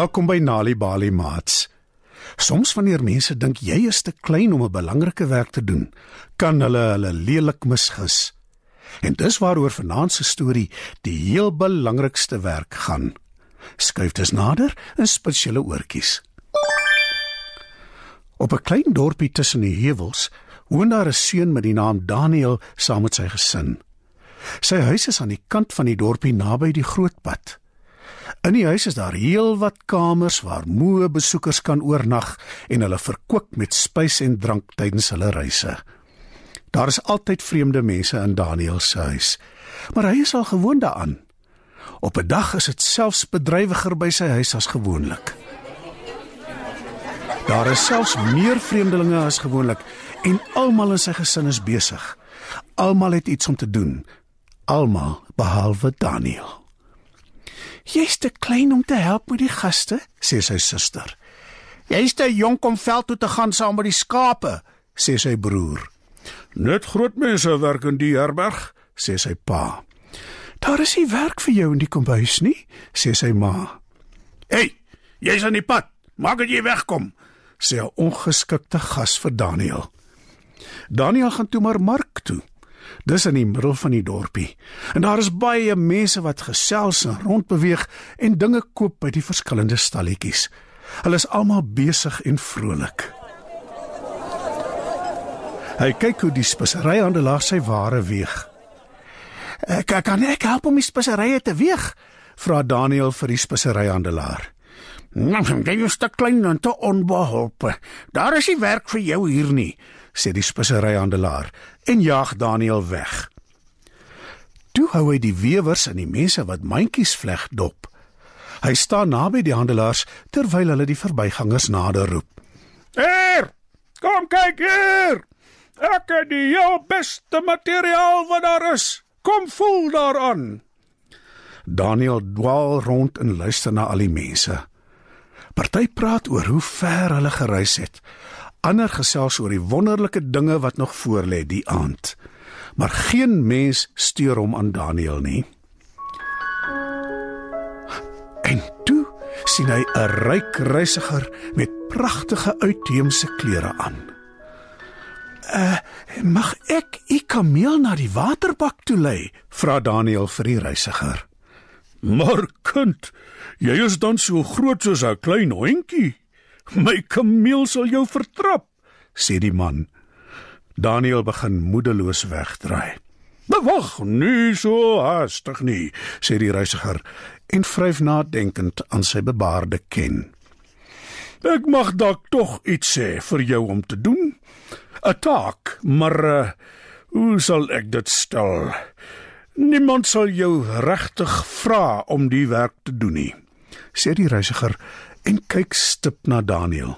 Welkom by Nali Bali Mats. Soms wanneer mense dink jy is te klein om 'n belangrike werk te doen, kan hulle hulle lelik misgis. En dis waaroor vanaand se storie die heel belangrikste werk gaan. Skuif dit nader in spesiale oortjies. Op 'n klein dorpie tussen die heuwels woon daar 'n seun met die naam Daniel saam met sy gesin. Sy huis is aan die kant van die dorpie naby die groot pad. In die huis is daar heelwat kamers waar moe besoekers kan oornag en hulle verkoop met spys en drank tydens hulle reise. Daar is altyd vreemde mense in Daniel se huis, maar hy is al gewoond daaraan. Op 'n dag is dit selfs bedrywiger by sy huis as gewoonlik. Daar is selfs meer vreemdelinge as gewoonlik en almal in sy gesin is besig. Almal het iets om te doen. Almal behalwe Daniel. Jy's te klein om te help met die gaste, sê sy suster. Jy's te jonk om veld toe te gaan saam met die skape, sê sy broer. Net groot mense werk in die herberg, sê sy pa. Daar is nie werk vir jou in die kombuis nie, sê sy ma. Hey, jy's aan die pad. Maak dat jy wegkom, sê 'n ongeskikte gas vir Daniel. Daniel gaan toe maar mark toe. Dis in die middel van die dorpie. En daar is baie mense wat gesels en rondbeweeg en dinge koop by die verskillende stalletjies. Hulle is almal besig en vrolik. Hy kyk hoe die speseryhandelaar sy ware weeg. "Ek kan ek help om die speserye te weeg?" vra Daniel vir die speseryhandelaar. "Nou, jy is te klein en te onbeholpe. Daar is nie werk vir jou hier nie," sê die speseryhandelaar en jaag Daniel weg. Toe hou hy die wewers en die mense wat mandjies vleg dop. Hy staan naby die handelaars terwyl hulle die verbygangers nader roep. "Hier! Kom kyk hier! Ek het die heel beste materiaal wat daar is. Kom voel daaraan." Daniel dwaal rond en luister na al die mense. Party praat oor hoe ver hulle gereis het. Ander gesels oor die wonderlike dinge wat nog voorlê die aand. Maar geen mens steur hom aan Daniel nie. En toe sien hy 'n ryk reisiger met pragtige uitheemse klere aan. "Uh, mag ek u kameel na die waterbak toe lei?" vra Daniel vir die reisiger. "Maar kind, jy is dan so groot soos 'n klein hondjie. My kameel sal jou vertrap," sê die man. Daniel begin moedeloos wegdraai. "Wag, nie so haastig nie," sê die reisiger en vryf nadenkend aan sy bebaarde ken. "Ek mag dalk tog iets sê vir jou om te doen. 'n Taak, maar uh, hoe sal ek dit stel? Niemand sal jou regtig vra om die werk te doen nie," sê die reisiger en kyk stip na Daniel.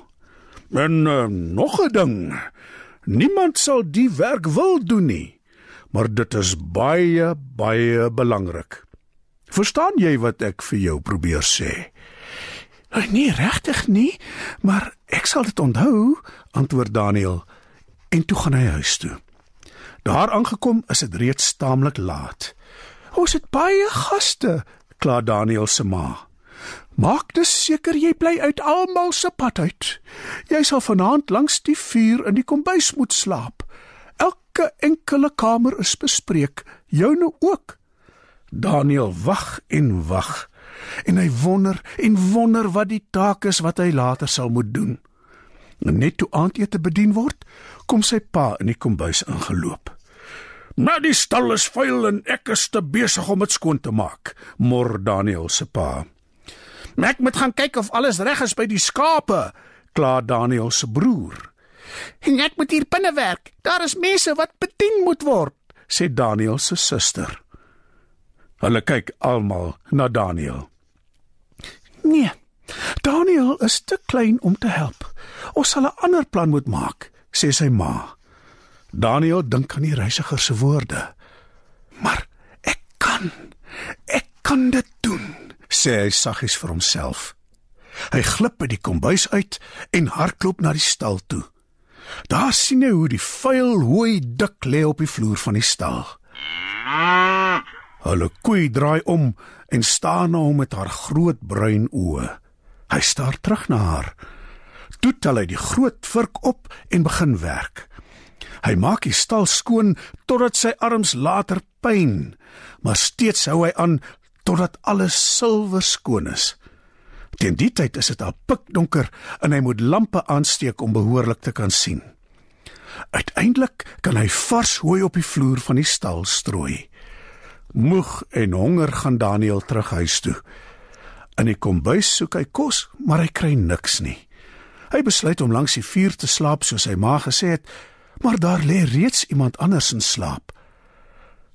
"En uh, nog 'n ding. Niemand sal die werk wil doen nie, maar dit is baie baie belangrik." Verstaan jy wat ek vir jou probeer sê? Nee, regtig nie, maar ek sal dit onthou, antwoord Daniel en toe gaan hy huis toe. Daar aangekom is dit reeds taamlik laat. Ons het baie gaste, kla Daniel se ma. Maak dus seker jy bly uit almal se pad uit. Jy sal vanaand langs die vuur in die kombuis moet slaap. Elke enkele kamer is bespreek, joune ook. Daniel wag en wag en hy wonder en wonder wat die taak is wat hy later sal moet doen. Net toe aandete bedien word, kom sy pa in die kombuis ingeloop. "Maar die stal is vuil en ek is te besig om dit skoon te maak," mor Daniel se pa. "Ek moet gaan kyk of alles reg is by die skape," kla Daniel se broer. "En ek moet hier binne werk. Daar is mense wat bedien moet word," sê Daniel se suster. Hulle kyk almal na Daniel. Nee. Daniel is te klein om te help. Ons sal 'n ander plan moet maak, sê sy ma. Daniel dink aan die reisiger se woorde. Maar ek kan. Ek kan dit doen, sê hy saggies vir homself. Hy glip by die kombuis uit en hardloop na die stal toe. Daar sien hy hoe die vuil hooi dik lê op die vloer van die stal. Hulle koei draai om en staan na hom met haar groot bruin oë. Hy staar terug na haar. Toe tel hy die groot vurk op en begin werk. Hy maak die stal skoon totdat sy arms later pyn, maar steeds hou hy aan totdat alles silwer skoon is. Teen die tyd is dit al pikdonker en hy moet lampe aansteek om behoorlik te kan sien. Uiteindelik kan hy vars hooi op die vloer van die stal strooi. Moeg en honger gaan Daniel terug huis toe. In die kombuis soek hy kos, maar hy kry niks nie. Hy besluit om langs die vuur te slaap soos sy ma gesê het, maar daar lê reeds iemand anders in slaap.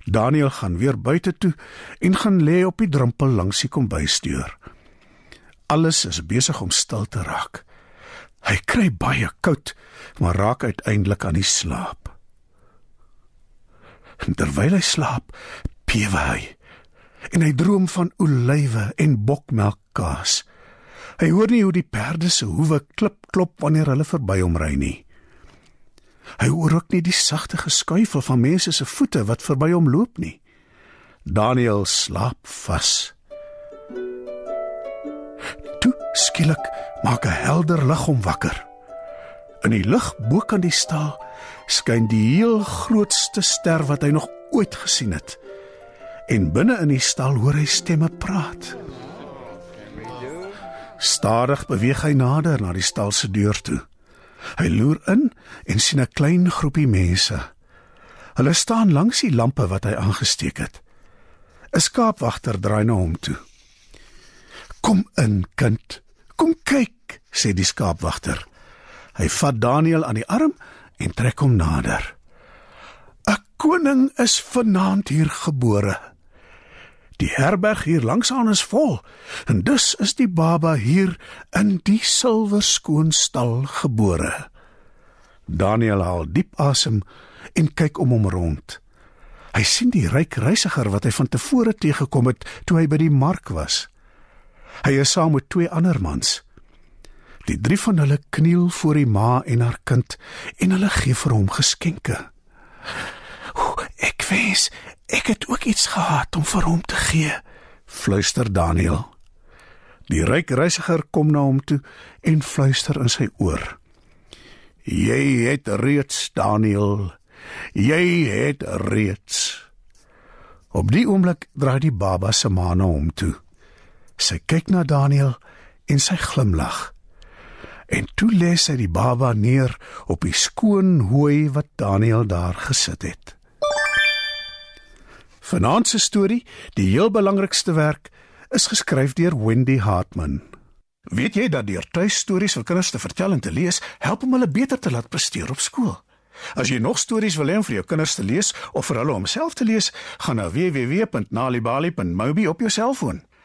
Daniel gaan weer buite toe en gaan lê op die drempel langs die kombuisdeur. Alles is besig om stil te raak. Hy kry baie koud, maar raak uiteindelik aan die slaap. Terwyl hy slaap, pewe hy en hy droom van olywe en bokmelkkaas. Hy hoor nie hoe die perde se hoewe klip klop wanneer hulle verby hom ry nie. Hy hoor ook nie die sagte geskuifel van mense se voete wat verby hom loop nie. Daniel slaap vas. Toe skielik maak 'n helder lig hom wakker. In die lug bo kan die stal skyn die heel grootste ster wat hy nog ooit gesien het. En binne in die stal hoor hy stemme praat. Stadig beweeg hy nader na die stal se deur toe. Hy loer in en sien 'n klein groepie mense. Hulle staan langs die lampe wat hy aangesteek het. 'n Skaapwagter draai na hom toe. Kom in, kind. Kom kyk, sê die skaapwagter. Hy vat Daniel aan die arm en trek hom nader. 'n Koning is vanaand hier gebore. Die herberg hier langs aan is vol en dus is die baba hier in die silwer skoon stal gebore. Daniel haal diep asem en kyk om hom rond. Hy sien die ryk reisiger wat hy van tevore teëgekom het toe hy by die mark was. Hy is saam met twee ander mans. Die drie van hulle kniel voor die ma en haar kind en hulle gee vir hom geskenke. Ek wens ek het ook iets gehad om vir hom te gee, fluister Daniel. Die ryk reisiger kom na hom toe en fluister in sy oor. Jy het reeds Daniel. Jy het reeds. Op die oomblik draai die baba se ma na hom toe. Sy kyk na Daniel en sy glimlag. En toe lê sy die baba neer op die skoon hooi wat Daniel daar gesit het. Vanaand se storie, die heel belangrikste werk, is geskryf deur Wendy Hartman. Weet jy dat deur tuistories vir kinders te vertel en te lees, help om hulle beter te laat presteer op skool? As jy nog stories wil hê vir jou kinders te lees of vir hulle om self te lees, gaan na www.nalibali.mobi op jou selfoon.